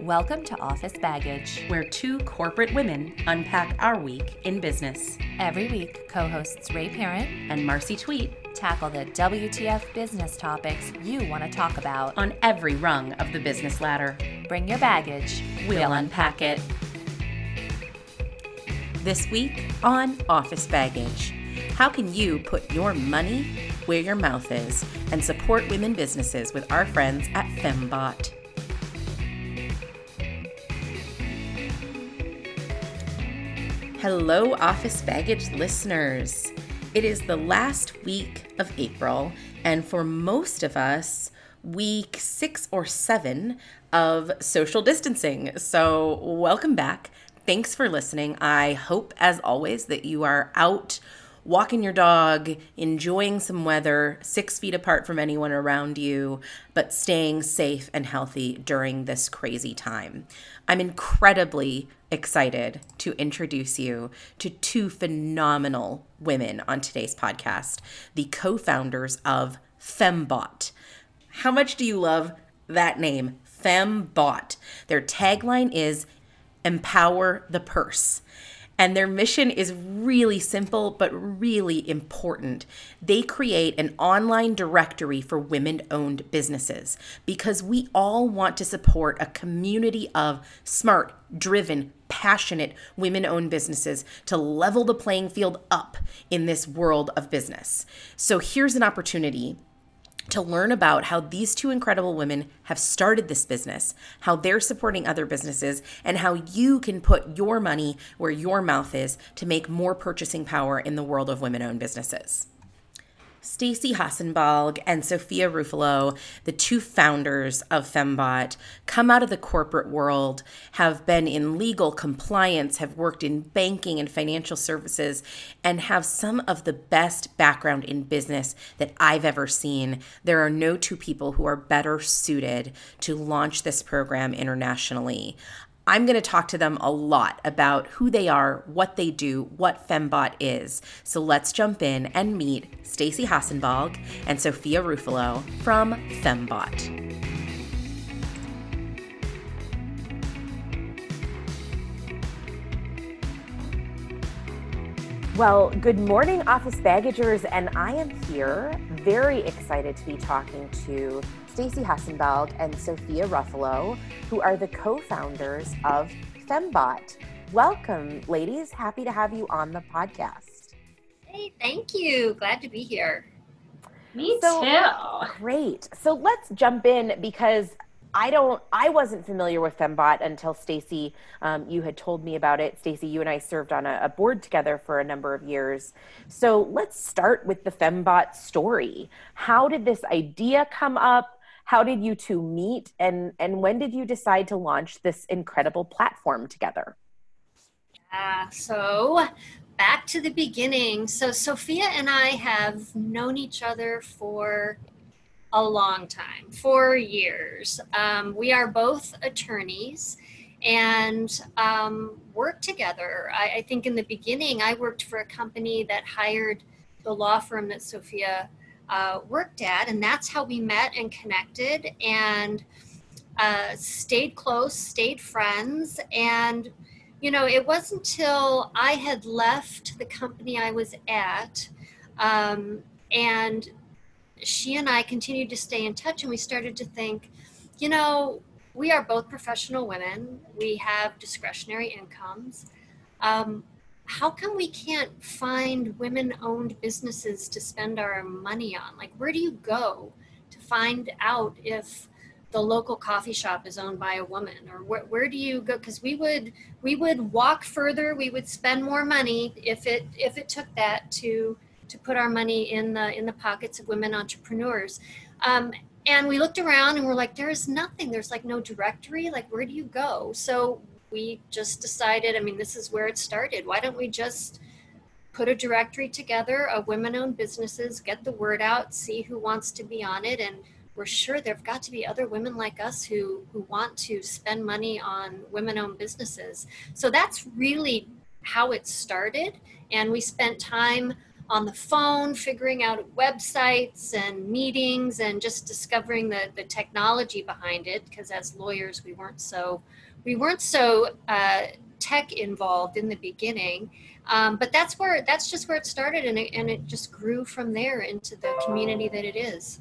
Welcome to Office Baggage, where two corporate women unpack our week in business. Every week, co hosts Ray Parent and Marcy Tweet tackle the WTF business topics you want to talk about on every rung of the business ladder. Bring your baggage, we'll, we'll unpack it. This week on Office Baggage How can you put your money where your mouth is and support women businesses with our friends at FemmeBought? Hello, Office Baggage listeners. It is the last week of April, and for most of us, week six or seven of social distancing. So, welcome back. Thanks for listening. I hope, as always, that you are out walking your dog, enjoying some weather, six feet apart from anyone around you, but staying safe and healthy during this crazy time. I'm incredibly excited to introduce you to two phenomenal women on today's podcast, the co founders of FemmeBought. How much do you love that name, FemmeBought? Their tagline is Empower the Purse. And their mission is really simple, but really important. They create an online directory for women owned businesses because we all want to support a community of smart, driven, passionate women owned businesses to level the playing field up in this world of business. So here's an opportunity to learn about how these two incredible women have started this business, how they're supporting other businesses, and how you can put your money where your mouth is to make more purchasing power in the world of women owned businesses. Stacy Hassenbalg and Sophia Ruffalo, the two founders of FemmeBought, come out of the corporate world, have been in legal compliance, have worked in banking and financial services, and have some of the best background in business that I've ever seen. There are no two people who are better suited to launch this program internationally. I'm going to talk to them a lot about who they are, what they do, what FemmeBought is. So let's jump in and meet Stacy Hassenbalg and Sophia Ruffalo from FemmeBought. Well, good morning, Office Baggagers, and I am here very excited to be talking to Stacy Hassenbalg and Sophia Ruffalo, who are the co-founders of FemmeBought. Welcome, ladies. Happy to have you on the podcast. Hey, thank you. Glad to be here. Me so, too. Great. So let's jump in because I don't. I wasn't familiar with FemmeBought until Stacy, um, you had told me about it. Stacy, you and I served on a, a, board together for a number of years. So let's start with the FemmeBought story. How did this idea come up? How did you two meet? And and when did you decide to launch this incredible platform together? Uh, so back to the beginning. So sophia and i have known each other for a long time four years. Um, we are both attorneys and um, work together. I, I think in the beginning i worked for a company that hired the law firm that sophia uh, worked at, and that's how we met and connected and uh, stayed close, stayed friends. And, you know, it wasn't until I had left the company I was at um, and she and I continued to stay in touch, and we started to think, you know, we are both professional women, we have discretionary incomes. Um, how come we can't find women owned businesses to spend our money on? Like, where do you go to find out if the local coffee shop is owned by a woman? Or where, do you go? Because we would we would walk further we would spend more money if it if it took that to to put our money in the in the pockets of women entrepreneurs. Um, and we looked around and we're like there's nothing. There's like no directory. Like where do you go? So we just decided, I mean, this is where it started. Why don't we just put a directory together of women owned businesses, get the word out, see who wants to be on it. And we're sure there've got to be other women like us who, who want to spend money on women owned businesses. So that's really how it started. And we spent time on the phone, figuring out websites and meetings, and just discovering the, the technology behind it. Because as lawyers, we weren't so we weren't so uh, tech involved in the beginning. Um, but that's where that's just where it started, and it, and it just grew from there into the community that it is.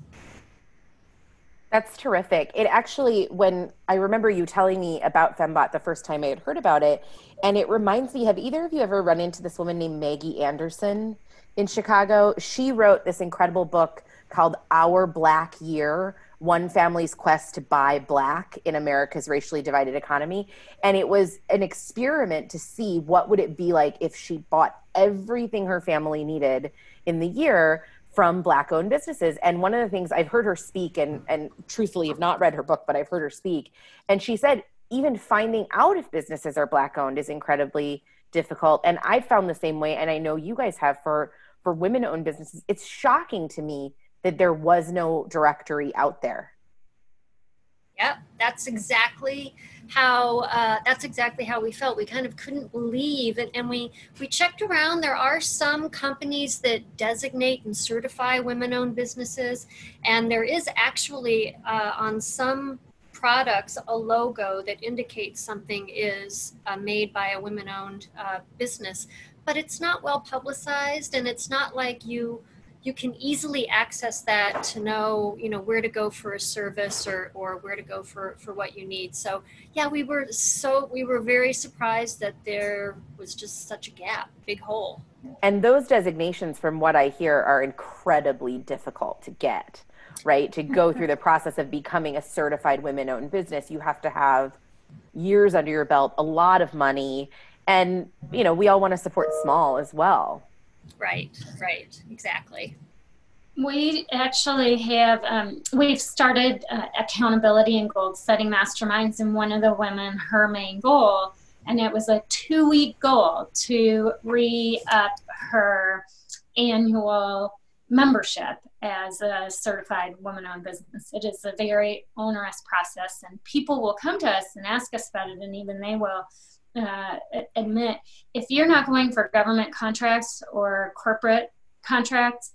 That's terrific. It actually, when I remember you telling me about FemmeBought the first time I had heard about it, and it reminds me have either of you ever run into this woman named Maggie Anderson in Chicago? She wrote this incredible book called Our Black Year One Family's Quest to Buy Black in America's Racially Divided Economy. And it was an experiment to see what would it be like if she bought everything her family needed in the year from black owned businesses. And one of the things i've heard her speak and and truthfully have not read her book but i've heard her speak. And she said even finding out if businesses are black owned is incredibly difficult. And i found the same way and i know you guys have for for women owned businesses. It's shocking to me that there was no directory out there Yep, that's exactly how uh, that's exactly how we felt. We kind of couldn't believe, and, and we we checked around. There are some companies that designate and certify women-owned businesses, and there is actually uh, on some products a logo that indicates something is uh, made by a women-owned uh, business, but it's not well publicized, and it's not like you you can easily access that to know you know where to go for a service or or where to go for for what you need. So yeah we were so we were very surprised that there was just such a gap big hole. And those designations from what i hear are incredibly difficult to get right? To go through the process of becoming a certified women owned business you have to have years under your belt a lot of money. And you know we all want to support small as well Right, right, exactly. We actually have, um, we've started uh, accountability and goal setting masterminds, and one of the women, her main goal, and it was a two week goal to re up her annual membership as a certified woman owned business. It is a very onerous process, and people will come to us and ask us about it, and even they will uh, admit if you're not going for government contracts or corporate contracts,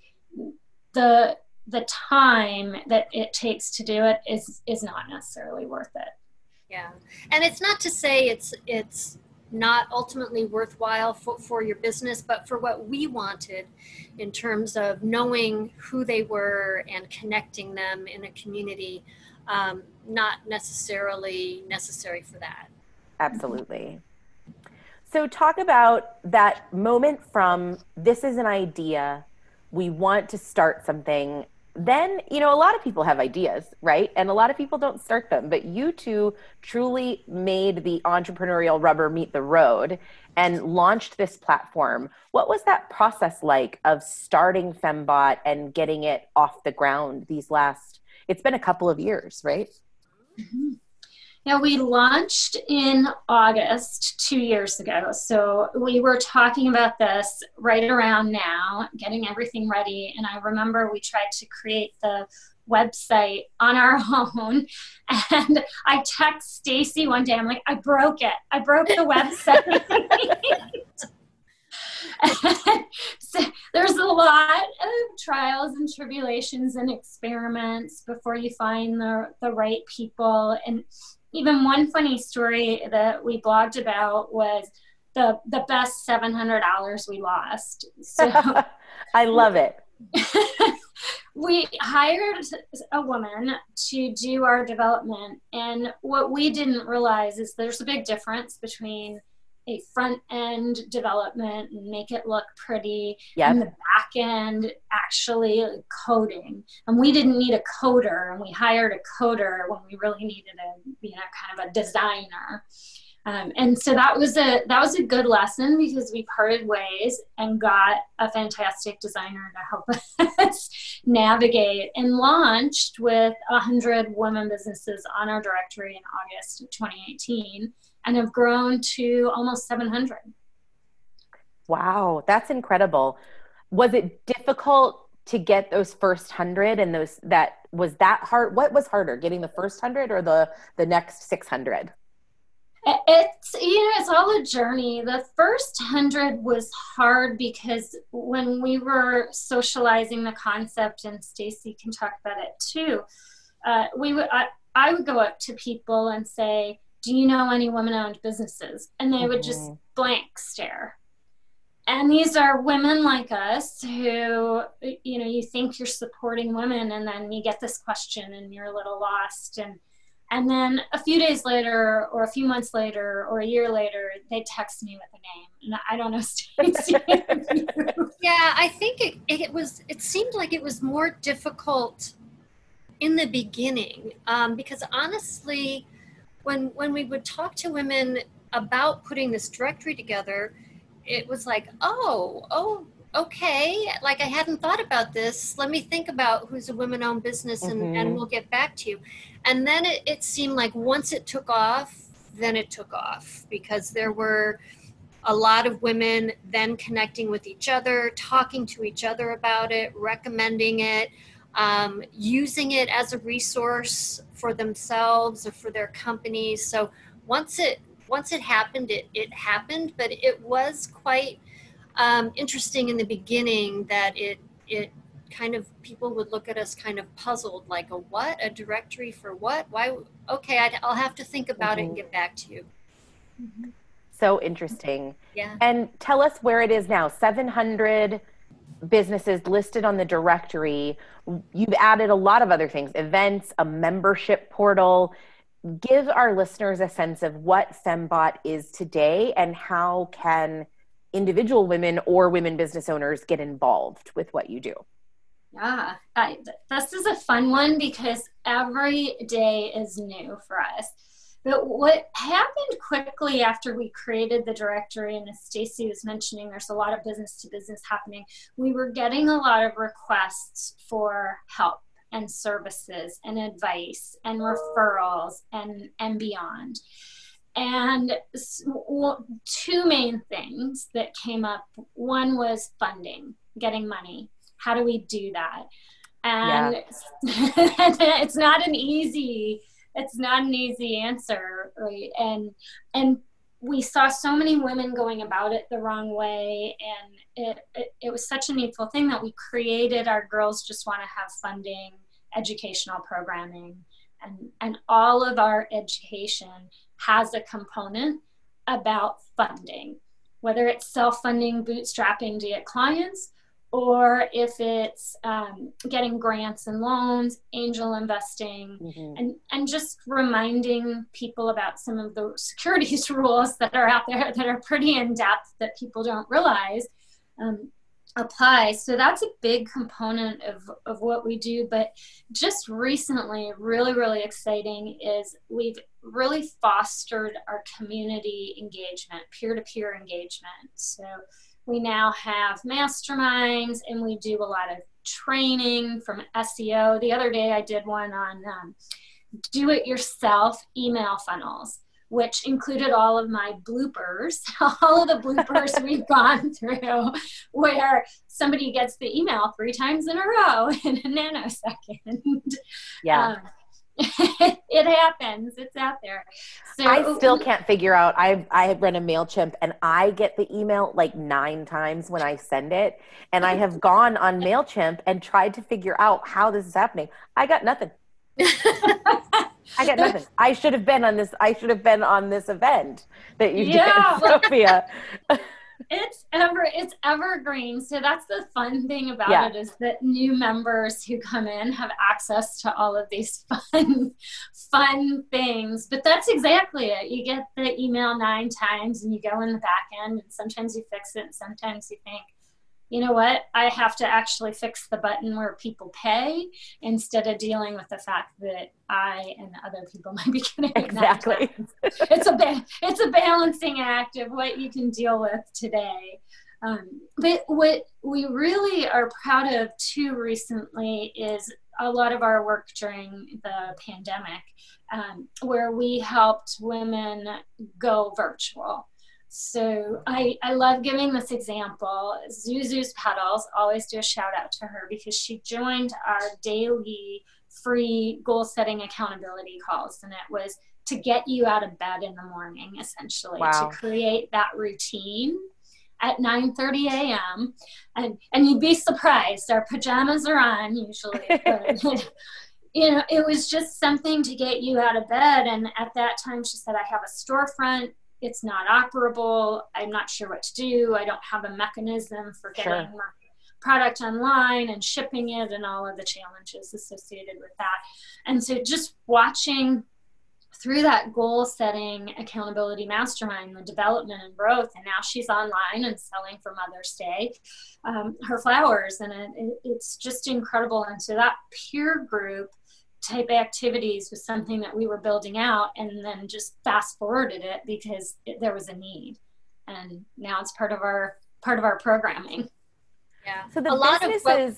the the time that it takes to do it is is not necessarily worth it. Yeah, and it's not to say it's it's not ultimately worthwhile for, for your business, but for what we wanted in terms of knowing who they were and connecting them in a community, um, not necessarily necessary for that. Absolutely. So, talk about that moment from this is an idea, we want to start something. Then, you know, a lot of people have ideas, right? And a lot of people don't start them, but you two truly made the entrepreneurial rubber meet the road and launched this platform. What was that process like of starting FemmeBought and getting it off the ground these last, it's been a couple of years, right? Mm-hmm. Now, we launched in August two years ago. So we were talking about this right around now, getting everything ready. And I remember we tried to create the website on our own. And I text Stacy one day, I'm like, I broke it. I broke the website. so there's a lot of trials and tribulations and experiments before you find the, the right people. And even one funny story that we blogged about was the the best seven hundred dollars we lost. So I love it. we hired a woman to do our development, and what we didn't realize is there's a big difference between a front end development and make it look pretty yep. and the back end actually coding. And we didn't need a coder and we hired a coder when we really needed a you know kind of a designer. Um, and so that was a that was a good lesson because we parted ways and got a fantastic designer to help us navigate and launched with 100 women businesses on our directory in august of 2018 and have grown to almost 700. Wow, that's incredible. Was it difficult to get those first 100 and those that was that hard what was harder getting the first 100 or the the next 600? It's you know it's all a journey. The first hundred was hard because when we were socializing the concept, and Stacy can talk about it too. Uh, we would I, I would go up to people and say, "Do you know any women-owned businesses?" And they would just mm-hmm. blank stare. And these are women like us who, you know, you think you're supporting women, and then you get this question, and you're a little lost and and then a few days later, or a few months later, or a year later, they text me with a name. And I don't know, Stacy. yeah, I think it, it was, it seemed like it was more difficult in the beginning um, because honestly, when, when we would talk to women about putting this directory together, it was like, oh, oh, okay, like I hadn't thought about this. Let me think about who's a women owned business and, mm-hmm. and we'll get back to you. And then it, it seemed like once it took off, then it took off because there were a lot of women then connecting with each other, talking to each other about it, recommending it, um, using it as a resource for themselves or for their companies. So once it once it happened, it, it happened, but it was quite um, interesting in the beginning that it it kind of people would look at us kind of puzzled like a what a directory for what why okay i will have to think about mm-hmm. it and mm-hmm. get back to you mm-hmm. so interesting yeah and tell us where it is now 700 businesses listed on the directory you've added a lot of other things events a membership portal give our listeners a sense of what FemmeBought is today and how can individual women or women business owners get involved with what you do yeah, I, this is a fun one because every day is new for us. But what happened quickly after we created the directory, and as Stacy was mentioning, there's a lot of business to business happening. We were getting a lot of requests for help and services and advice and referrals and and beyond. And two main things that came up. One was funding, getting money how do we do that and yeah. it's not an easy it's not an easy answer right? And and we saw so many women going about it the wrong way and it, it, it was such a needful thing that we created our girls just want to have funding educational programming and and all of our education has a component about funding whether it's self-funding bootstrapping to get clients or if it's um, getting grants and loans, angel investing, mm-hmm. and, and just reminding people about some of the securities rules that are out there that are pretty in depth that people don't realize um, apply. So that's a big component of, of what we do. But just recently, really, really exciting is we've really fostered our community engagement, peer to peer engagement. So we now have masterminds and we do a lot of training from SEO. The other day I did one on um, do it yourself email funnels, which included all of my bloopers, all of the bloopers we've gone through, where somebody gets the email three times in a row in a nanosecond. Yeah. Um, it happens. It's out there. So I still can't figure out. I I have run a Mailchimp and I get the email like nine times when I send it, and I have gone on Mailchimp and tried to figure out how this is happening. I got nothing. I got nothing. I should have been on this. I should have been on this event that you yeah. did, Sophia it's ever it's evergreen. So that's the fun thing about yeah. it is that new members who come in have access to all of these fun fun things. But that's exactly it. You get the email nine times and you go in the back end and sometimes you fix it and sometimes you think you know what, I have to actually fix the button where people pay instead of dealing with the fact that I and other people might be getting exactly. it's a ba- it's a balancing act of what you can deal with today. Um, but what we really are proud of too recently is a lot of our work during the pandemic, um, where we helped women go virtual. So I, I love giving this example. Zuzu's Petals, always do a shout out to her because she joined our daily free goal setting accountability calls. And it was to get you out of bed in the morning, essentially, wow. to create that routine at 9:30 a.m. and and you'd be surprised. Our pajamas are on usually. But, you know, it was just something to get you out of bed. And at that time, she said, "I have a storefront. It's not operable. I'm not sure what to do. I don't have a mechanism for getting sure. my product online and shipping it, and all of the challenges associated with that." And so, just watching through that goal setting accountability mastermind the development and growth and now she's online and selling for mother's day um, her flowers and it, it, it's just incredible and so that peer group type activities was something that we were building out and then just fast forwarded it because it, there was a need. And now it's part of our part of our programming. Yeah. So the a lot of what,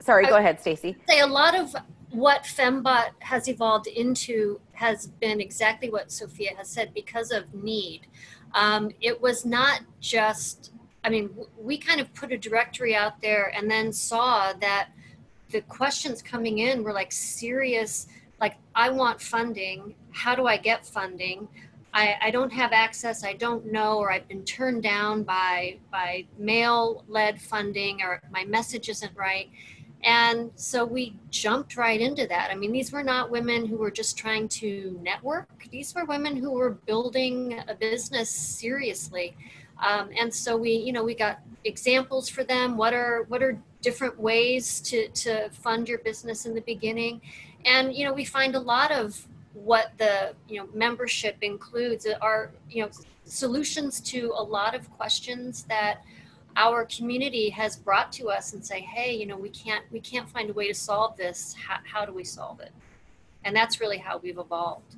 sorry go I, ahead stacy. say a lot of what FemmeBought has evolved into has been exactly what sophia has said because of need. Um, it was not just i mean we kind of put a directory out there and then saw that the questions coming in were like serious like i want funding. How do i get funding? I, I don't have access. I don't know or i've been turned down by by male led funding or my message isn't right. And so we jumped right into that. I mean, these were not women who were just trying to network, these were women who were building a business seriously. Um, and so we, you know, we got examples for them. What are what are different ways to to fund your business in the beginning? And you know, we find a lot of what the you know membership includes are you know solutions to a lot of questions that our community has brought to us and say hey you know we can't we can't find a way to solve this how, how do we solve it and that's really how we've evolved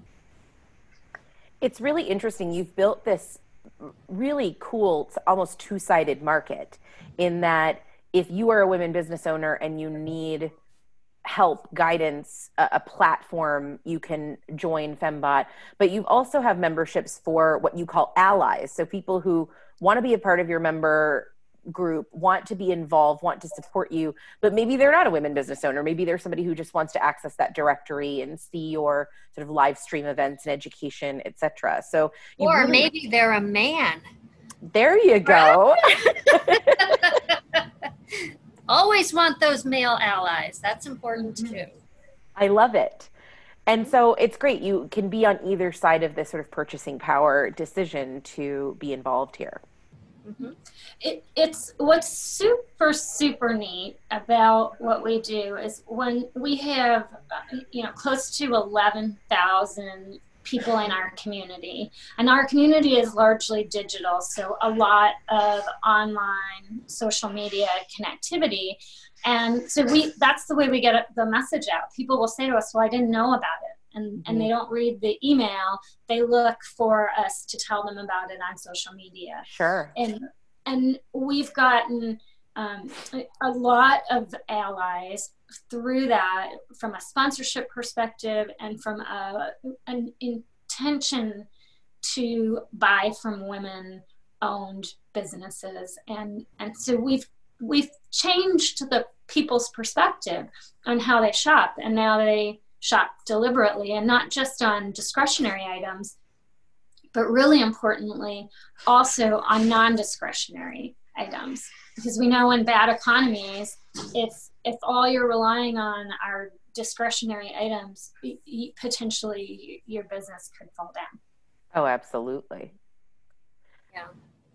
it's really interesting you've built this really cool almost two-sided market in that if you are a women business owner and you need help guidance a, a, platform you can join FemmeBought. But you also have memberships for what you call allies so people who want to be a part of your member group want to be involved want to support you but maybe they're not a women business owner. Maybe they're somebody who just wants to access that directory and see your sort of live stream events and education etc so or really, maybe they're a man. There you go. Always want those male allies. That's important mm-hmm. too. I love it. And so it's great. You can be on either side of this sort of purchasing power decision to be involved here Mm-hmm. It, it's what's super super neat about what we do is when we have you know close to 11,000 people in our community and our community is largely digital so a lot of online social media connectivity. And so we that's the way we get the message out. People will say to us well i didn't know about it and, mm-hmm. and they don't read the email they look for us to tell them about it on social media. Sure. And and we've gotten um, a lot of allies through that from a sponsorship perspective and from a, an intention to buy from women owned businesses. And and so we've we've changed the people's perspective on how they shop. And now they shop deliberately and not just on discretionary items, but really importantly, also on non discretionary items. Because we know in bad economies, if, if all you're relying on are discretionary items, potentially your business could fall down. Oh, absolutely. Yeah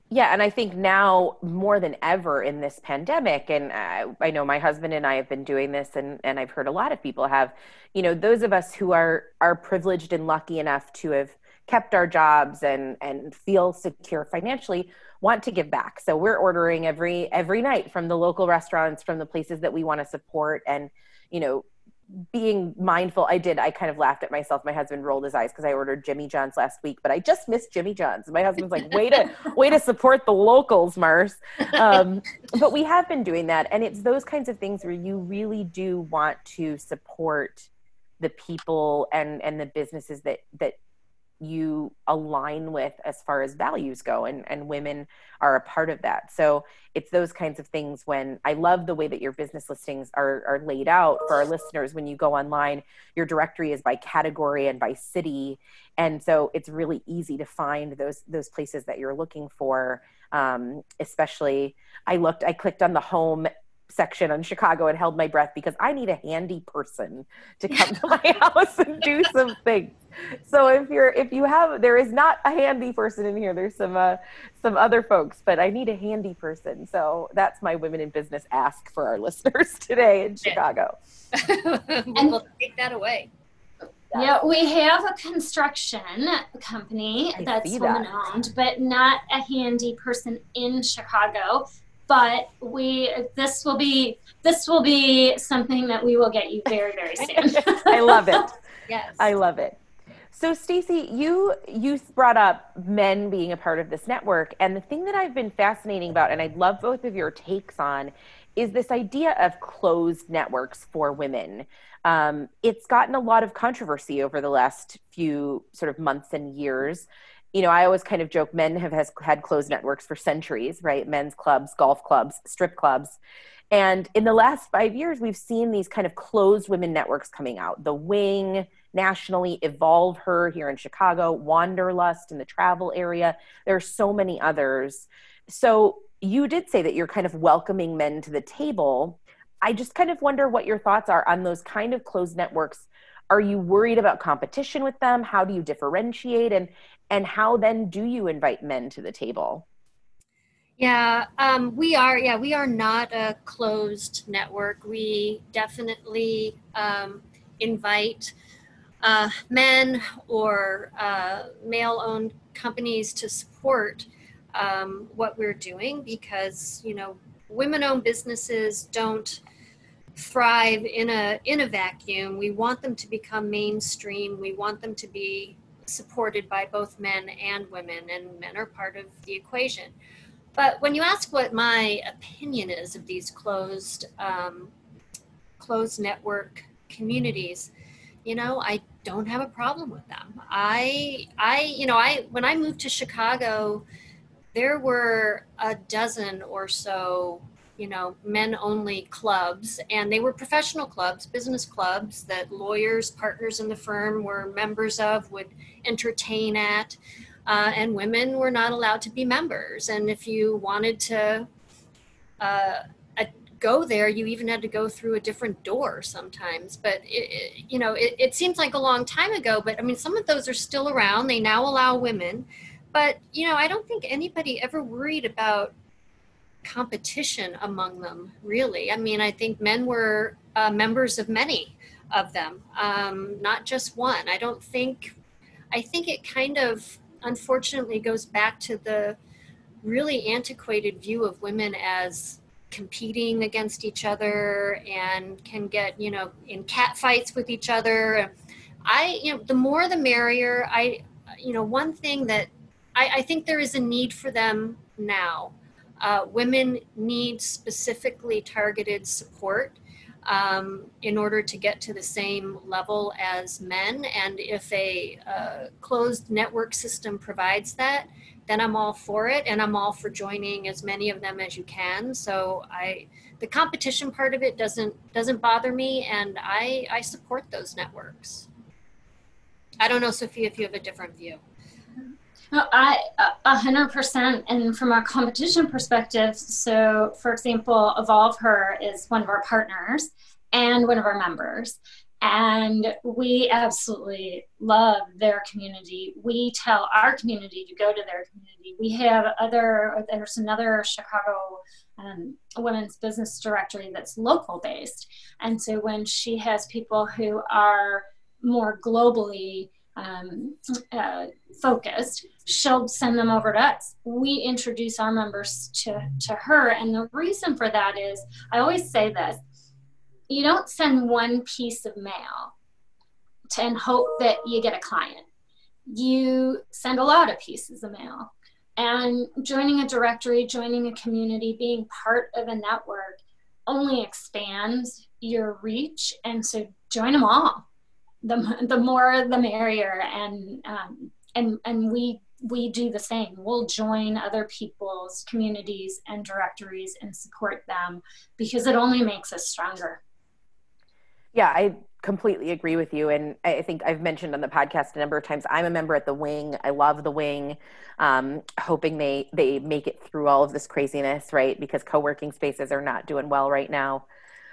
yeah and i think now more than ever in this pandemic and I, I, know my husband and i have been doing this and, and i've heard a lot of people have you know those of us who are are privileged and lucky enough to have kept our jobs and and feel secure financially want to give back. So we're ordering every every night from the local restaurants from the places that we want to support and you know being mindful i did. I kind of laughed at myself. My husband rolled his eyes because i ordered jimmy john's last week but i just missed jimmy john's. My husband's like way to way to support the locals mars. Um, but we have been doing that and it's those kinds of things where you really do want to support the people and and the businesses that that you align with as far as values go and, and women are a part of that. So it's those kinds of things when i love the way that your business listings are, are laid out for our listeners. When you go online your directory is by category and by city. And so it's really easy to find those those places that you're looking for. Um, especially i looked i clicked on the home section on Chicago and held my breath because I need a handy person to come to my house and do some things. So if you're if you have there is not a handy person in here. There's some uh, some other folks, but I need a handy person. So that's my women in business ask for our listeners today in Chicago. and we'll take that away. Yeah, we have a construction company I that's woman that. owned, but not a handy person in Chicago but we this will be this will be something that we will get you very very soon. I love it. Yes. I love it. So Stacy, you you brought up men being a part of this network and the thing that I've been fascinating about and I'd love both of your takes on is this idea of closed networks for women. Um, it's gotten a lot of controversy over the last few sort of months and years you know, I always kind of joke men have has, had closed networks for centuries, right? Men's clubs, golf clubs, strip clubs. And in the last five years, we've seen these kind of closed women networks coming out. The Wing nationally, Evolve Her here in Chicago, Wanderlust in the travel area. There are so many others. So you did say that you're kind of welcoming men to the table. I just kind of wonder what your thoughts are on those kind of closed networks. Are you worried about competition with them? How do you differentiate? And and how then do you invite men to the table? Yeah um, we are yeah we are not a closed network. We definitely um, invite uh, men or uh, male owned companies to support um, what we're doing because you know women owned businesses don't thrive in a in a vacuum. We want them to become mainstream. We want them to be supported by both men and women, and men are part of the equation. But when you ask what my opinion is of these closed, um, closed network communities, you know, I don't have a problem with them. I, I, you know, I when I moved to Chicago, there were a dozen or so you know men only clubs and they were professional clubs business clubs that lawyers partners in the firm were members of would entertain at uh, and women were not allowed to be members. And if you wanted to uh, go there you even had to go through a different door sometimes. But it, it, you know it, it seems like a long time ago but i mean some of those are still around. They now allow women. But you know i don't think anybody ever worried about competition among them, really. I mean, I think men were uh, members of many of them, um, not just one. I don't think, I think it kind of unfortunately goes back to the really antiquated view of women as competing against each other and can get, you know, in cat fights with each other. I, you know, the more the merrier. I, you know, one thing that I, I think there is a need for them now uh, women need specifically targeted support um, in order to get to the same level as men. And if a uh, closed network system provides that, then I'm all for it, and I'm all for joining as many of them as you can. So I, the competition part of it doesn't doesn't bother me, and I I support those networks. I don't know, Sophia, if you have a different view. No, I a hundred percent. And from a competition perspective, so for example, Evolve Her is one of our partners and one of our members. And we absolutely love their community. We tell our community to go to their community. We have other, there's another Chicago um, women's business directory that's local based. And so when she has people who are more globally um, uh, focused, she'll send them over to us. We introduce our members to, to her. And the reason for that is I always say this you don't send one piece of mail to, and hope that you get a client. You send a lot of pieces of mail. And joining a directory, joining a community, being part of a network only expands your reach. And so join them all the, the more the merrier and um, and and we we do the same. We'll join other people's communities and directories and support them because it only makes us stronger. Yeah, I completely agree with you. And I think I've mentioned on the podcast a number of times, I'm a member at the wing. I love the wing, um, hoping they, they make it through all of this craziness, right? Because co-working spaces are not doing well right now.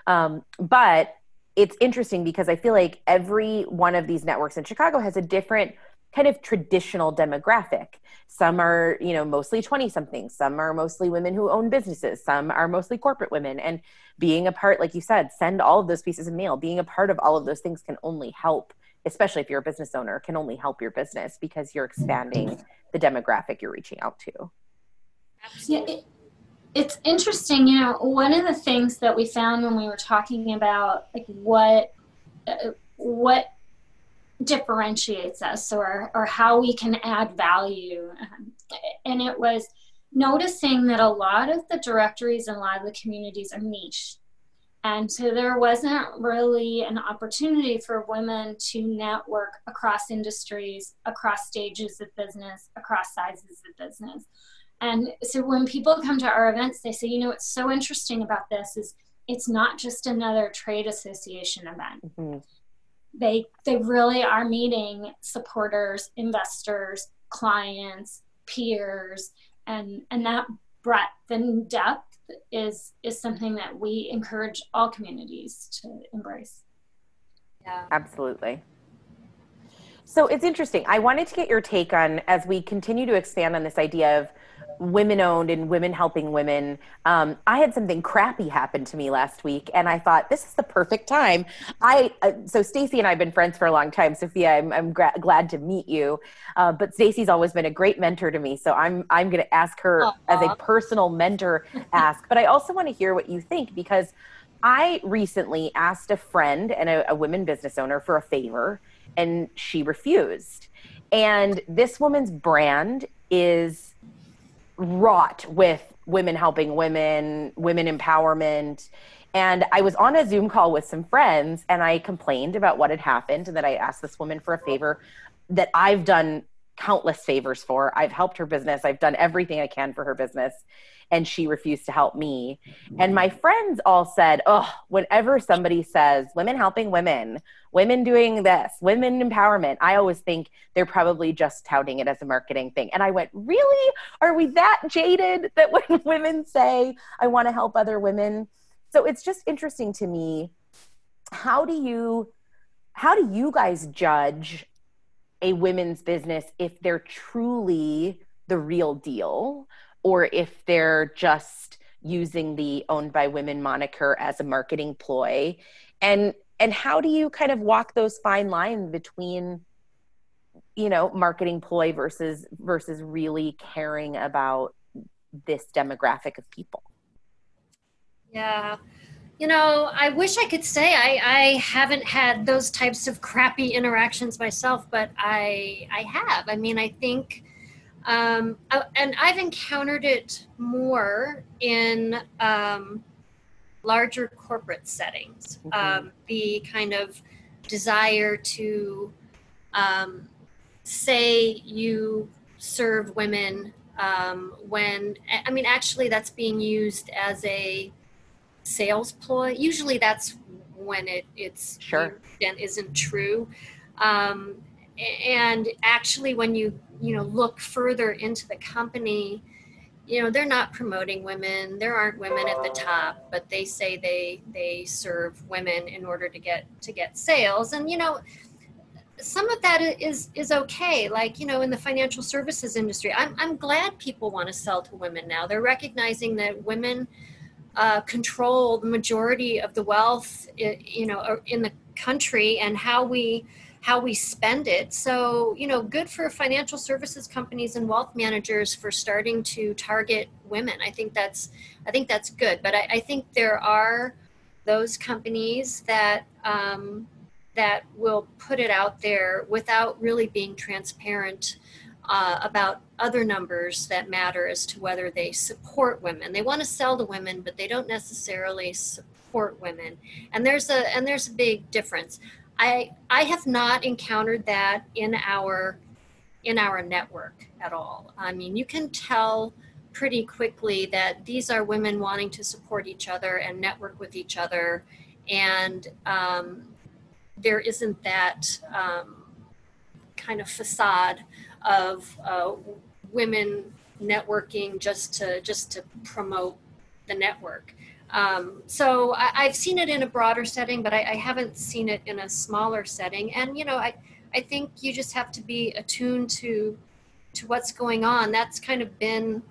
Um, but it's interesting because I feel like every one of these networks in Chicago has a different kind of traditional demographic. Some are, you know, mostly 20 somethings, some are mostly women who own businesses, some are mostly corporate women. And being a part, like you said, send all of those pieces of mail. Being a part of all of those things can only help, especially if you're a business owner, can only help your business because you're expanding the demographic you're reaching out to. Yeah, it, it's interesting, you know, one of the things that we found when we were talking about like what uh, what differentiates us or, or how we can add value. Um, and it was noticing that a lot of the directories and a lot of the communities are niche. And so there wasn't really an opportunity for women to network across industries, across stages of business, across sizes of business. And so when people come to our events, they say, you know, what's so interesting about this is it's not just another trade association event. Mm-hmm. They they really are meeting supporters investors clients peers and and that breadth and depth is is something that we encourage all communities to embrace. Yeah. Absolutely. So it's interesting. I wanted to get your take on as we continue to expand on this idea of women owned and women helping women. Um, I had something crappy happen to me last week, and I thought this is the perfect time. I uh, so Stacy and I've been friends for a long time. Sophia, I'm, I'm gra- glad to meet you, uh, but Stacy's always been a great mentor to me. So I'm I'm going to ask her Aww. as a personal mentor ask, but I also want to hear what you think because I recently asked a friend and a, a women business owner for a favor, and she refused. And this woman's brand is wrought with women helping women, women empowerment. And I was on a Zoom call with some friends and I complained about what had happened and that I asked this woman for a favor that I've done countless favors for. I've helped her business, I've done everything I can for her business and she refused to help me. And my mm-hmm. friends all said, Oh, whenever somebody says women helping women, women doing this, women empowerment, I always think they're probably just touting it as a marketing thing. And I went, Really? Are we that jaded that when women say, I want to help other women? So it's just interesting to me. How do you how do you guys judge a women's business if they're truly the real deal or if they're just using the owned by women moniker as a marketing ploy. And and how do you kind of walk those fine lines between you know marketing ploy versus versus really caring about this demographic of people? Yeah. You know i wish i could say i i haven't had those types of crappy interactions myself but i i have. I mean i think um, and I've encountered it more in um, larger corporate settings. Mm-hmm. Um, the kind of desire to um, say you serve women um, when, I mean, actually, that's being used as a sales ploy. Usually, that's when it, it's sure and isn't true. Um, and actually, when you you know look further into the company you know they're not promoting women. There aren't women at the top but they say they they serve women in order to get to get sales. And you know some of that is is okay. Like you know in the financial services industry i'm, I'm glad people want to sell to women now. They're recognizing that women uh, control the majority of the wealth you know in the country and how we how we spend it. So, you know, good for financial services companies and wealth managers for starting to target women. I think that's I think that's good. But I, I think there are those companies that um, that will put it out there without really being transparent uh, about other numbers that matter as to whether they support women. They want to sell to women, but they don't necessarily support women. And there's a and there's a big difference. I I have not encountered that in our in our network at all. I mean, you can tell pretty quickly that these are women wanting to support each other and network with each other, and um, there isn't that um, kind of facade of uh, women networking just to just to promote the network. Um, so I, have seen it in a broader setting, but I, I, haven't seen it in a smaller setting. And you know, I I think you just have to be attuned to to what's going on. That's kind of been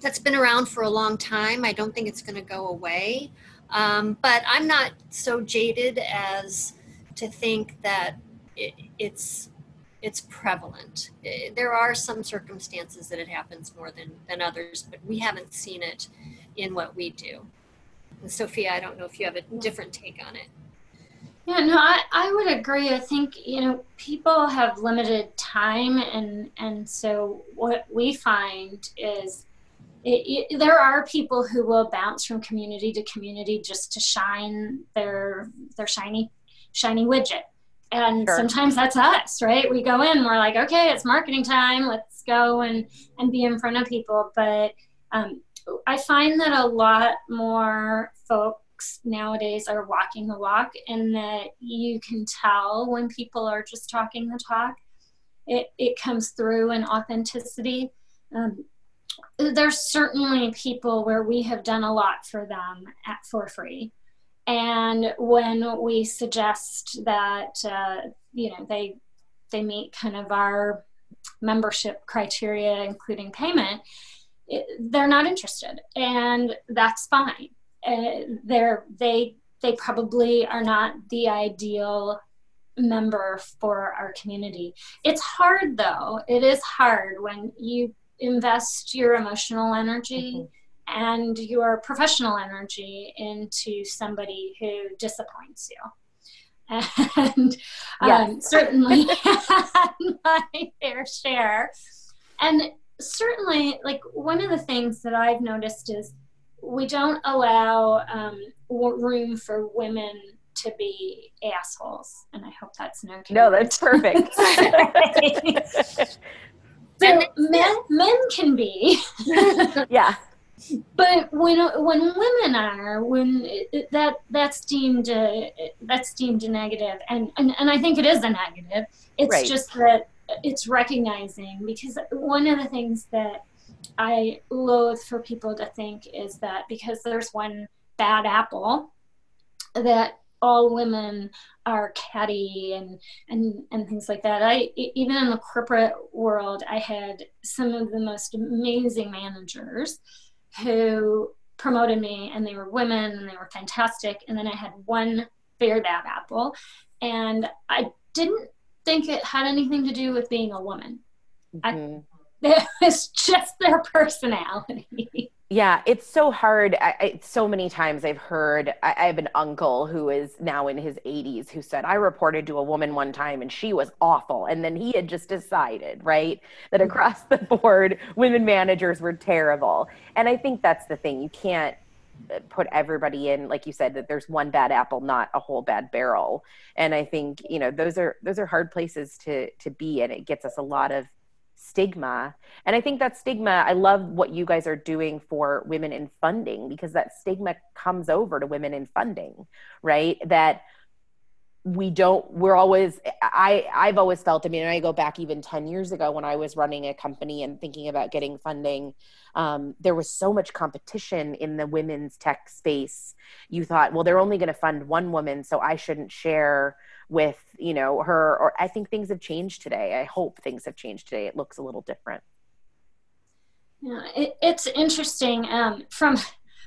that's been around for a long time. I don't think it's going to go away. Um, but I'm not so jaded as to think that it, it's it's prevalent. There are some circumstances that it happens more than than others, but we haven't seen it in what we do. And Sophia, I don't know if you have a different take on it. Yeah, no, I, I would agree. I think, you know, people have limited time and and so what we find is it, it, there are people who will bounce from community to community just to shine their their shiny shiny widget and sure. sometimes that's us right we go in we're like okay it's marketing time let's go and and be in front of people but um, i find that a lot more folks nowadays are walking the walk and that you can tell when people are just talking the talk it, it comes through in authenticity. Um, there's certainly people where we have done a lot for them at for free. And when we suggest that uh, you know they they meet kind of our membership criteria including payment they're not interested and that's fine. Uh, they're they they probably are not the ideal member for our community. It's hard though. It is hard when you invest your emotional energy mm-hmm. and your professional energy into somebody who disappoints you. And um, certainly had my fair share. And certainly, like one of the things that I've noticed is we don't allow um, room for women to be assholes. And I hope that's no. No, that's perfect. so men, men can be. yeah but when when women are when that that's deemed uh, that's deemed a negative and, and and I think it is a negative it's right. just that it's recognizing because one of the things that I loathe for people to think is that because there's one bad apple that all women are catty and and and things like that. I even in the corporate world, I had some of the most amazing managers who promoted me and they were women and they were fantastic and then i had one very bad apple and i didn't think it had anything to do with being a woman mm-hmm. I, it was just their personality yeah, it's so hard. I, I, so many times I've heard. I, I, have an uncle who is now in his 80s who said, I reported to a woman one time and she was awful. And then he had just decided, right, that mm-hmm. across the board, women managers were terrible. And I think that's the thing. You can't put everybody in like you said that there's one bad apple not a whole bad barrel and i think you know those are those are hard places to to be and it gets us a lot of stigma. And I think that stigma, I love what you guys are doing for women in funding because that stigma comes over to women in funding, right? That we don't we're always i i've always felt i mean i go back even 10 years ago when i was running a company and thinking about getting funding um, there was so much competition in the women's tech space. You thought well they're only going to fund one woman so i shouldn't share with you know her or i think things have changed today. I hope things have changed today. It looks a little different. Yeah it, it's interesting. Um, from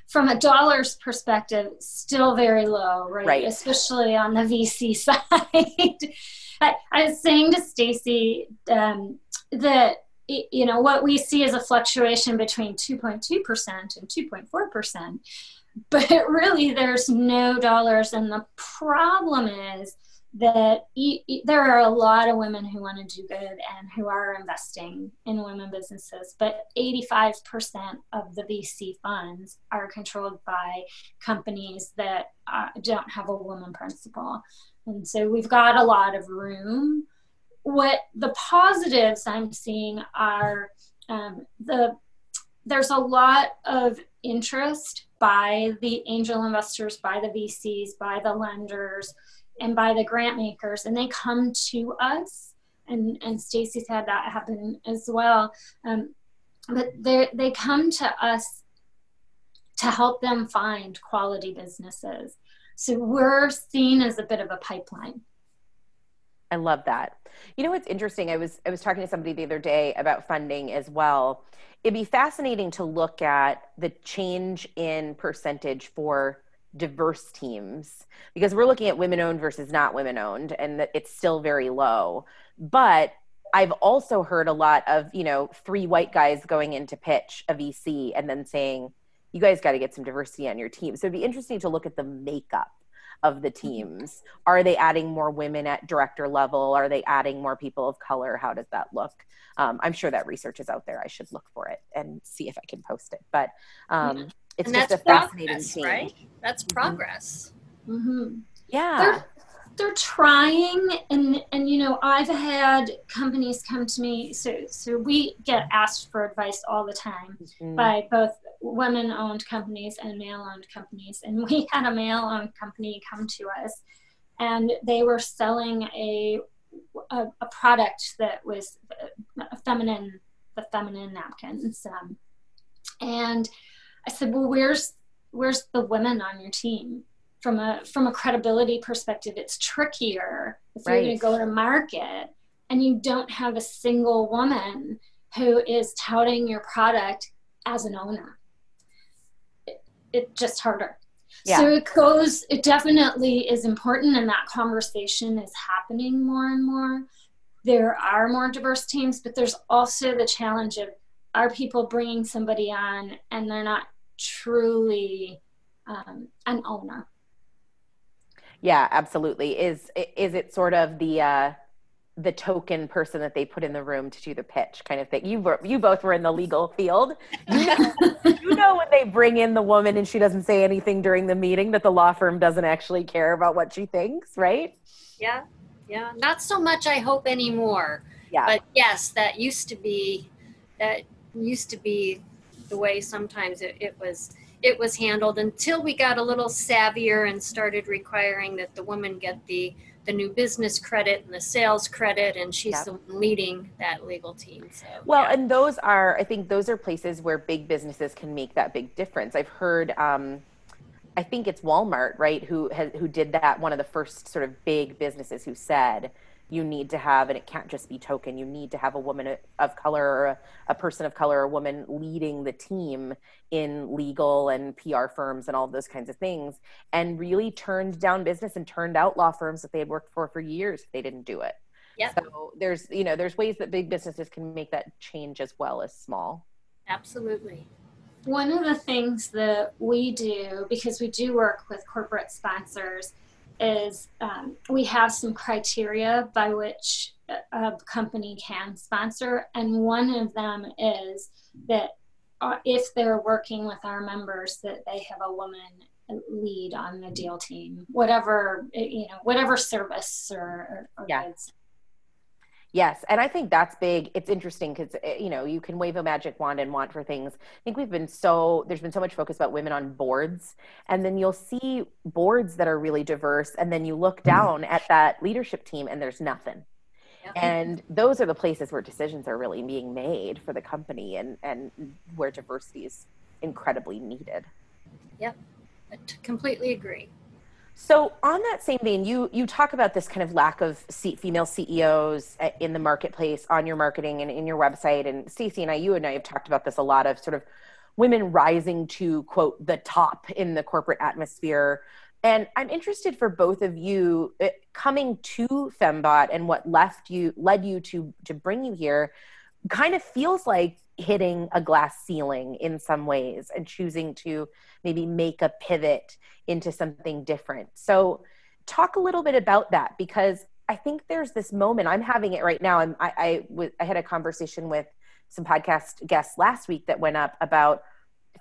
from a dollar's perspective still very low right, right. especially on the vc side. I, I, was saying to stacy um, that you know what we see is a fluctuation between 2.2% and 2.4% but really there's no dollars. And the problem is that e- e- there are a lot of women who want to do good and who are investing in women businesses, but 85% of the VC funds are controlled by companies that uh, don't have a woman principal. And so we've got a lot of room what the positives I'm seeing are um, the there's a lot of interest by the angel investors, by the VCs, by the lenders, and by the grant makers, and they come to us. And and Stacy's had that happen as well. Um, but they they come to us to help them find quality businesses. So we're seen as a bit of a pipeline. I love that. You know what's interesting? I was I was talking to somebody the other day about funding as well. It'd be fascinating to look at the change in percentage for diverse teams because we're looking at women owned versus not women owned and it's still very low. But I've also heard a lot of, you know, three white guys going in to pitch a VC and then saying, you guys got to get some diversity on your team. So it'd be interesting to look at the makeup of the teams. Are they adding more women at director level? Are they adding more people of color? How does that look? Um, I'm sure that research is out there. I should look for it and see if I can post it. But um, it's and just that's a fascinating progress, thing. right? That's progress. Mm-hmm. Yeah. They're, they're trying and and you know i've had companies come to me so so we get asked for advice all the time Mhm. by both women owned companies and male owned companies and we had a male owned company come to us and they were selling a a, a product that was a feminine the feminine napkins um, and i said well where's where's the women on your team? From a from a credibility perspective it's trickier if you're going to go to market and you don't have a single woman who is touting your product as an owner. It, it just harder. Yeah. so it goes it definitely is important and that conversation is happening more and more. There are more diverse teams but there's also the challenge of are people bringing somebody on and they're not truly um, an owner Yeah, absolutely. Is is it sort of the uh the token person that they put in the room to do the pitch kind of thing? You were you both were in the legal field. You know, you know when they bring in the woman and she doesn't say anything during the meeting that the law firm doesn't actually care about what she thinks, right? Yeah, yeah. Not so much, I hope, anymore. Yeah. But yes, that used to be that used to be the way sometimes it, it was it was handled until we got a little savvier and started requiring that the woman get the the new business credit and the sales credit and she's Yep. the one leading that legal team so Well, yeah. and those are, I think, those are places where big businesses can make that big difference. I've heard, um, I think it's Walmart, right, who has who did that. One of the first sort of big businesses who said you need to have, and it can't just be token. You need to have a woman of color, or a, a person of color, a woman leading the team in legal and PR firms and all those kinds of things, and really turned down business and turned out law firms that they had worked for for years if they didn't do it. Yep. So there's, you know, there's ways that big businesses can make that change as well as small. absolutely One of the things that we do, because we do work with corporate sponsors, is um, we have some criteria by which a, company can sponsor. And one of them is that uh, if they're working with our members, that they have a woman lead on the deal team, whatever, you know, whatever service or, or, or Yeah. goods. Yes, and I think that's big. It's interesting because eh, you know you can wave a magic wand and want for things. I think we've been so there's been so much focus about women on boards, and then you'll see boards that are really diverse, and then you look mm-hmm. down at that leadership team and there's nothing. Yep. And those are the places where decisions are really being made for the company, and and where diversity is incredibly needed. Yep. I t- completely agree So on that same vein, you you talk about this kind of lack of female CEOs uh, in the marketplace on your marketing and in your website. And Stacy and I, you and I have talked about this a lot of sort of women rising to quote the top in the corporate atmosphere. And I'm interested for both of you uh, coming to FemmeBought and what left you led you to to bring you here. Kind of feels like hitting a glass ceiling in some ways and choosing to maybe make a pivot into something different. So, talk a little bit about that because I think there's this moment. I'm having it right now. I'm, I, I, w- I had a conversation with some podcast guests last week that went up about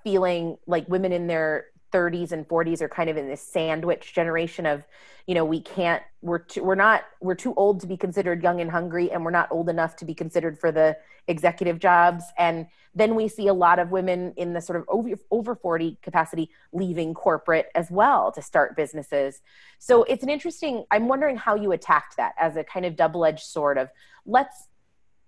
feeling like women in their 30s and 40s are kind of in this sandwich generation of you know we can't we're too, we're not we're too old to be considered young and hungry and we're not old enough to be considered for the executive jobs. And then we see a lot of women in the sort of over, over 40 capacity leaving corporate as well to start businesses. So it's an interesting i'm wondering how you attacked that as a kind of double-edged sword of let's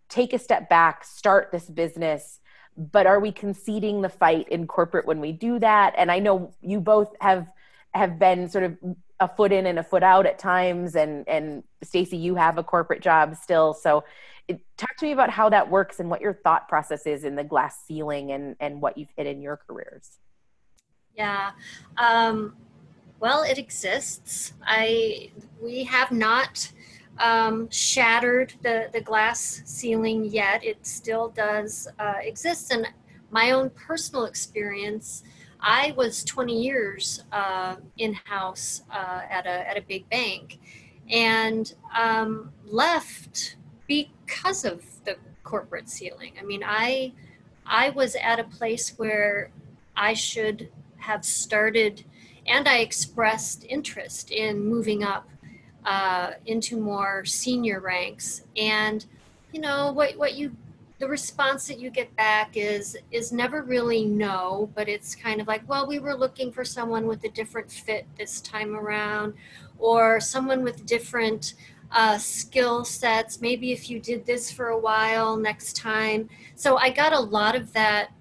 take a step back start this business but are we conceding the fight in corporate when we do that? And i know you both have have been sort of a foot in and a foot out at times and and Stacy you have a corporate job still. So it, talk to me about how that works and what your thought process is in the glass ceiling and and what you've hit in your careers. Yeah um, well it exists. I we have not um, shattered the, the glass ceiling yet. It still does uh, exist. And my own personal experience, I was 20 years uh, in house uh, at, a, at a big bank and um, left because of the corporate ceiling. I mean, I, I was at a place where I should have started and I expressed interest in moving up uh, into more senior ranks. And you know what what you the response that you get back is is never really no, but it's kind of like, well, we were looking for someone with a different fit this time around, or someone with different uh, skill sets. Maybe if you did this for a while, next time. So I got a lot of that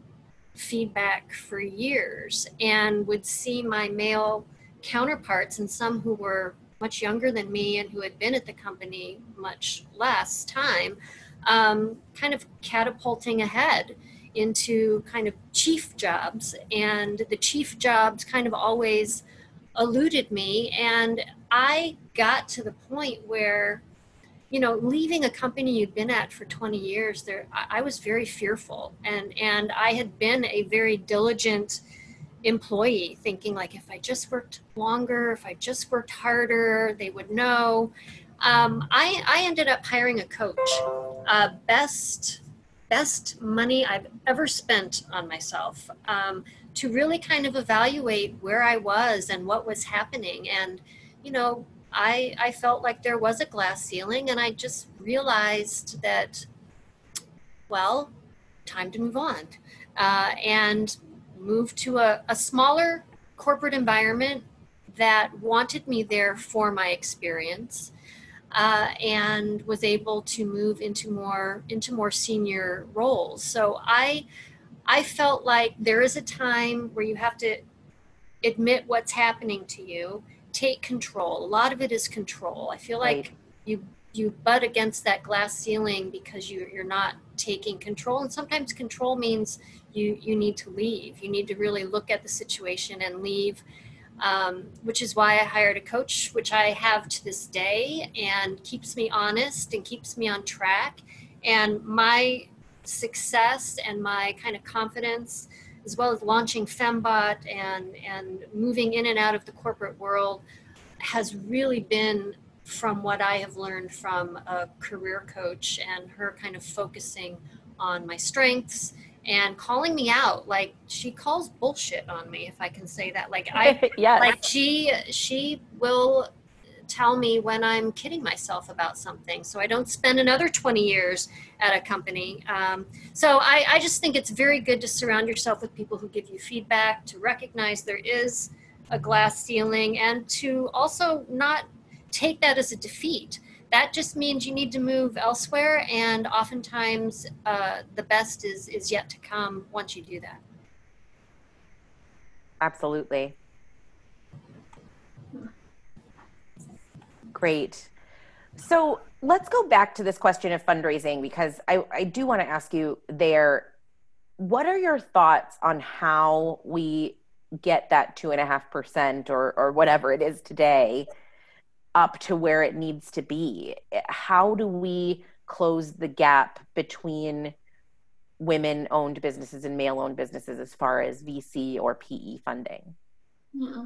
feedback for years, and would see my male counterparts and some who were much younger than me and who had been at the company much less time, um, kind of catapulting ahead into kind of chief jobs. And the chief jobs kind of always eluded me. And I got to the point where, you know, leaving a company you'd been at for 20 years, there I was very fearful. And and I had been a very diligent employee thinking like if i just worked longer if i just worked harder they would know. Um, I, I ended up hiring a coach uh, best best money i've ever spent on myself um, to really kind of evaluate where i was and what was happening. And you know i i felt like there was a glass ceiling and i just realized that well time to move on. Uh, and moved to a, a smaller corporate environment that wanted me there for my experience uh, and was able to move into more into more senior roles. So i i felt like there is a time where you have to admit what's happening to you take control. A lot of it is control. I feel like right. you you butt against that glass ceiling because you, you're not taking control and sometimes control means you you need to leave. You need to really look at the situation and leave um, which is why i hired a coach which i have to this day and keeps me honest and keeps me on track. And my success and my kind of confidence as well as launching FemmeBought and and moving in and out of the corporate world has really been from what I have learned from a career coach and her kind of focusing on my strengths and calling me out like she calls bullshit on me if i can say that like i yes. like she she will tell me when i'm kidding myself about something so i don't spend another 20 years at a company um, so I, I just think it's very good to surround yourself with people who give you feedback to recognize there is a glass ceiling and to also not take that as a defeat. That just means you need to move elsewhere, and oftentimes uh, the best is is yet to come once you do that. Absolutely. Great. So let's go back to this question of fundraising because I, I do want to ask you there what are your thoughts on how we get that two and a half percent or or whatever it is today up to where it needs to be. Eh, how do we close the gap between women owned businesses and male owned businesses as far as vc or pe funding? Yeah.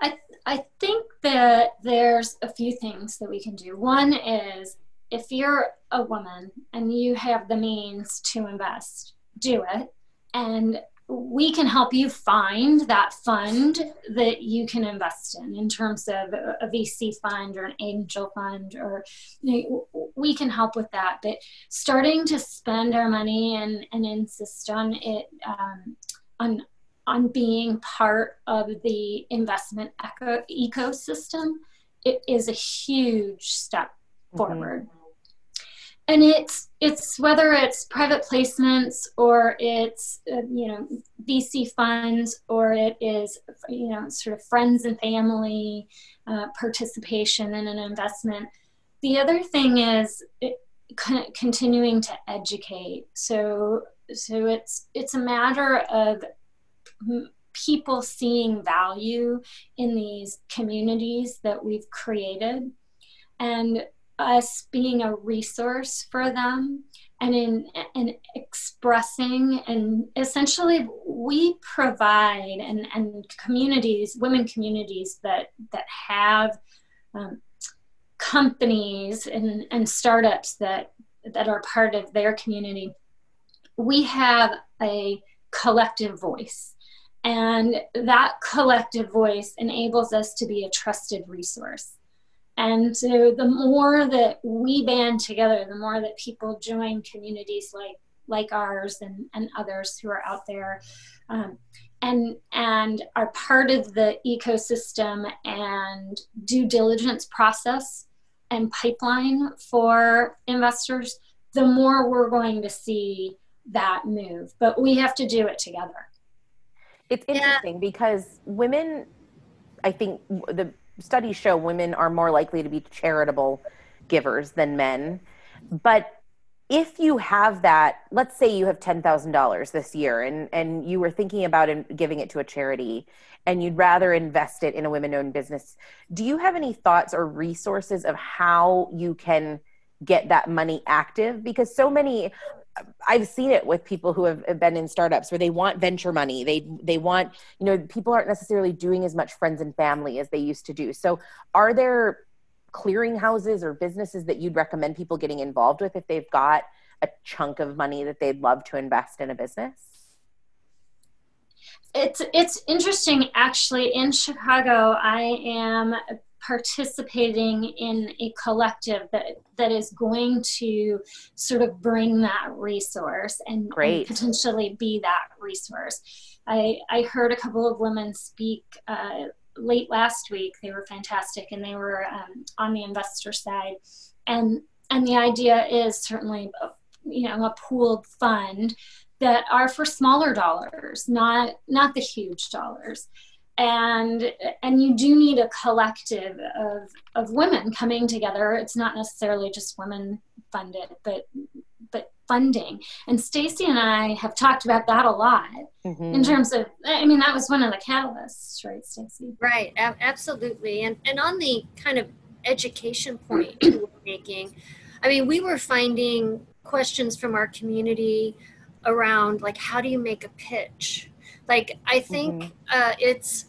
I, I think that there's a few things that we can do. One is if you're a woman and you have the means to invest do it. And we can help you find that fund that you can invest in in terms of a, VC fund or an angel fund or you know, we can help with that but starting to spend our money and, and insist on it um, on on being part of the investment eco- ecosystem it is a huge step mm-hmm. forward and it's it's whether it's private placements or it's uh, you know VC funds or it is you know sort of friends and family uh, participation in an investment. The other thing is it, continuing to educate. So so it's it's a matter of people seeing value in these communities that we've created and us being a resource for them and in and expressing and essentially we provide and, and communities women communities that that have um, companies and, and startups that that are part of their community we have a collective voice. And that collective voice enables us to be a trusted resource and so the more that we band together, the more that people join communities like like ours and, and others who are out there um, and and are part of the ecosystem and due diligence process and pipeline for investors, the more we're going to see that move. But we have to do it together. It's interesting yeah. because women, I think the studies show women are more likely to be charitable givers than men. But if you have that, let's say you have $10,000 this year and, and you were thinking about giving it to a charity and you'd rather invest it in a women owned business, do you have any thoughts or resources of how you can get that money active? Because so many, I've seen it with people who have been in startups where they want venture money. They they want, you know, people aren't necessarily doing as much friends and family as they used to do. So, are there clearinghouses or businesses that you'd recommend people getting involved with if they've got a chunk of money that they'd love to invest in a business? It's it's interesting actually in Chicago I am participating in a collective that that is going to sort of bring that resource and, and potentially be that resource. I, I heard a couple of women speak uh, late last week. They were fantastic, and they were um, on the investor side. And and the idea is certainly, you know, a pooled fund that are for smaller dollars, not not the huge dollars and and you do need a collective of of women coming together. It's not necessarily just women funded but but funding. And stacy and i have talked about that a lot mm-hmm. in terms of i mean that was one of the catalysts right stacy? Right absolutely. And and on the kind of education point you were making i mean we were finding questions from our community around like how do you make a pitch like i think mm-hmm. uh, it's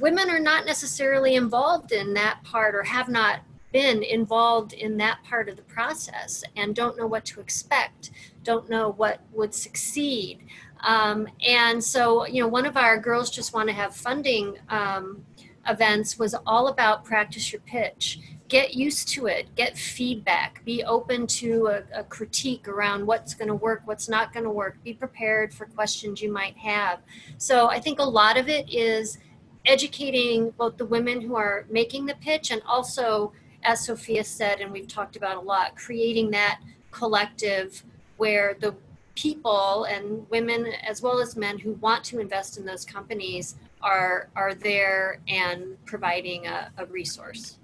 women are not necessarily involved in that part or have not been involved in that part of the process and don't know what to expect don't know what would succeed um, and so you know one of our girls just want to have funding um, events was all about practice your pitch. Get used to it. Get feedback. Be open to a, a critique around what's going to work what's not going to work. Be prepared for questions you might have. So i think a lot of it is educating both the women who are making the pitch and also as sophia said and we've talked about a lot creating that collective where the people and women as well as men who want to invest in those companies are are there and providing a, a resource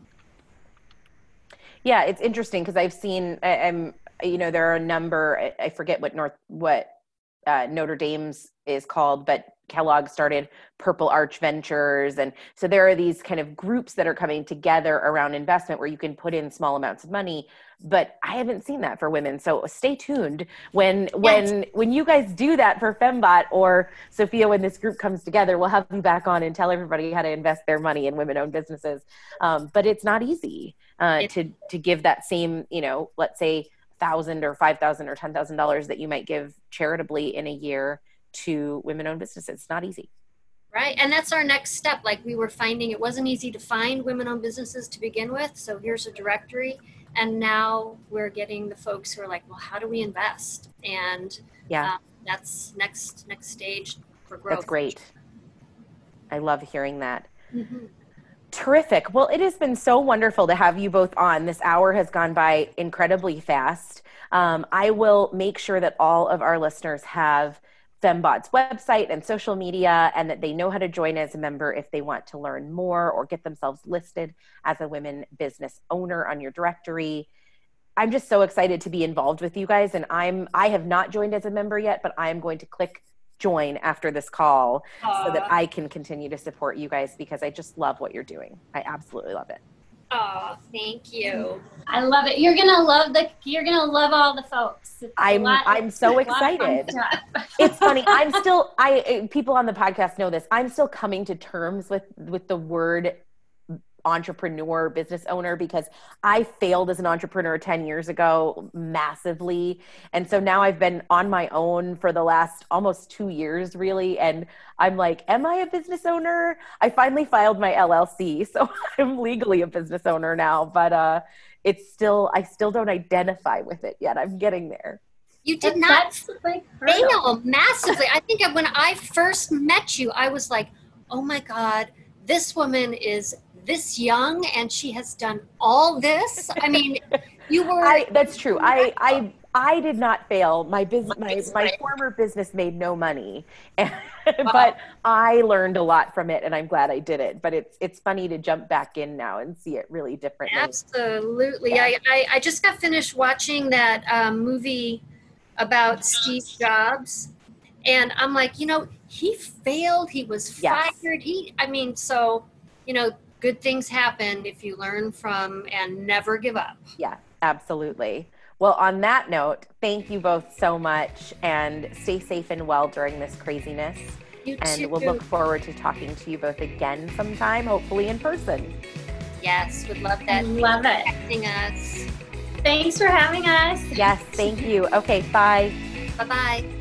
yeah it's interesting because i've seen I, am you know there are a number I, I forget what north what uh, notre dame's is called but Kellogg started Purple Arch Ventures. And so there are these kind of groups that are coming together around investment where you can put in small amounts of money. But I haven't seen that for women. So stay tuned when when when you guys do that for FemmeBought or Sophia, when this group comes together, we'll have you back on and tell everybody how to invest their money in women owned businesses. Um, but it's not easy uh, to to give that same, you know, let's say thousand or five thousand or ten thousand dollars that you might give charitably in a year to women owned businesses. It's not easy. Right. And that's our next step. Like we were finding it wasn't easy to find women owned businesses to begin with. So here's a directory. And now we're getting the folks who are like, well, how do we invest? And Yeah. um, that's next next stage for growth. That's great. I love hearing that. Mhm. Terrific. Well, it has been so wonderful to have you both on. This hour has gone by incredibly fast. Um, I will make sure that all of our listeners have FemmeBought's website and social media and that they know how to join as a member if they want to learn more or get themselves listed as a women business owner on your directory. I'm just so excited to be involved with you guys and I'm I have not joined as a member yet, but I am going to click join after this call so that I can continue to support you guys because I just love what you're doing. I absolutely love it. Aw, thank you. I love it. You're gonna love the. You're gonna love all the folks. It's a I'm- lot- I'm so it's a lot of fun excited. It's funny. I'm still I uh, people on the podcast know this. I'm still coming to terms with with the word entrepreneur business owner because I failed as an entrepreneur 10 years ago massively. And so now I've been on my own for the last almost 2 years really. And I'm like am I a business owner? I finally filed my LLC so I'm legally a business owner now but uh it's still I still don't identify with it yet. I'm getting there. You did That- not That's the big hurdle. fail massively. I think when I first met you, I was like, oh my God, this woman is this young and she has done all this. I mean, you were. I that's true. I I I did not fail. My business my, my former business made no money. but I learned a lot from it and I'm glad I did it. But it's it's funny to jump back in now and see it really differently. Absolutely. Yeah. I, I, I just got finished watching that um, movie about Steve Jobs. And I'm like, you know, he failed. He was Yes. fired. He, I mean, so, you know, good things happen if you learn from and never give up. Yeah, absolutely. Well, on that note, thank you both so much and stay safe and well during this craziness. You And too. we'll look forward to talking to you both again sometime, hopefully in person. yes, would love that. Love it. Texting us. Thanks for having us. Yes, thank you. Okay, bye. Bye bye.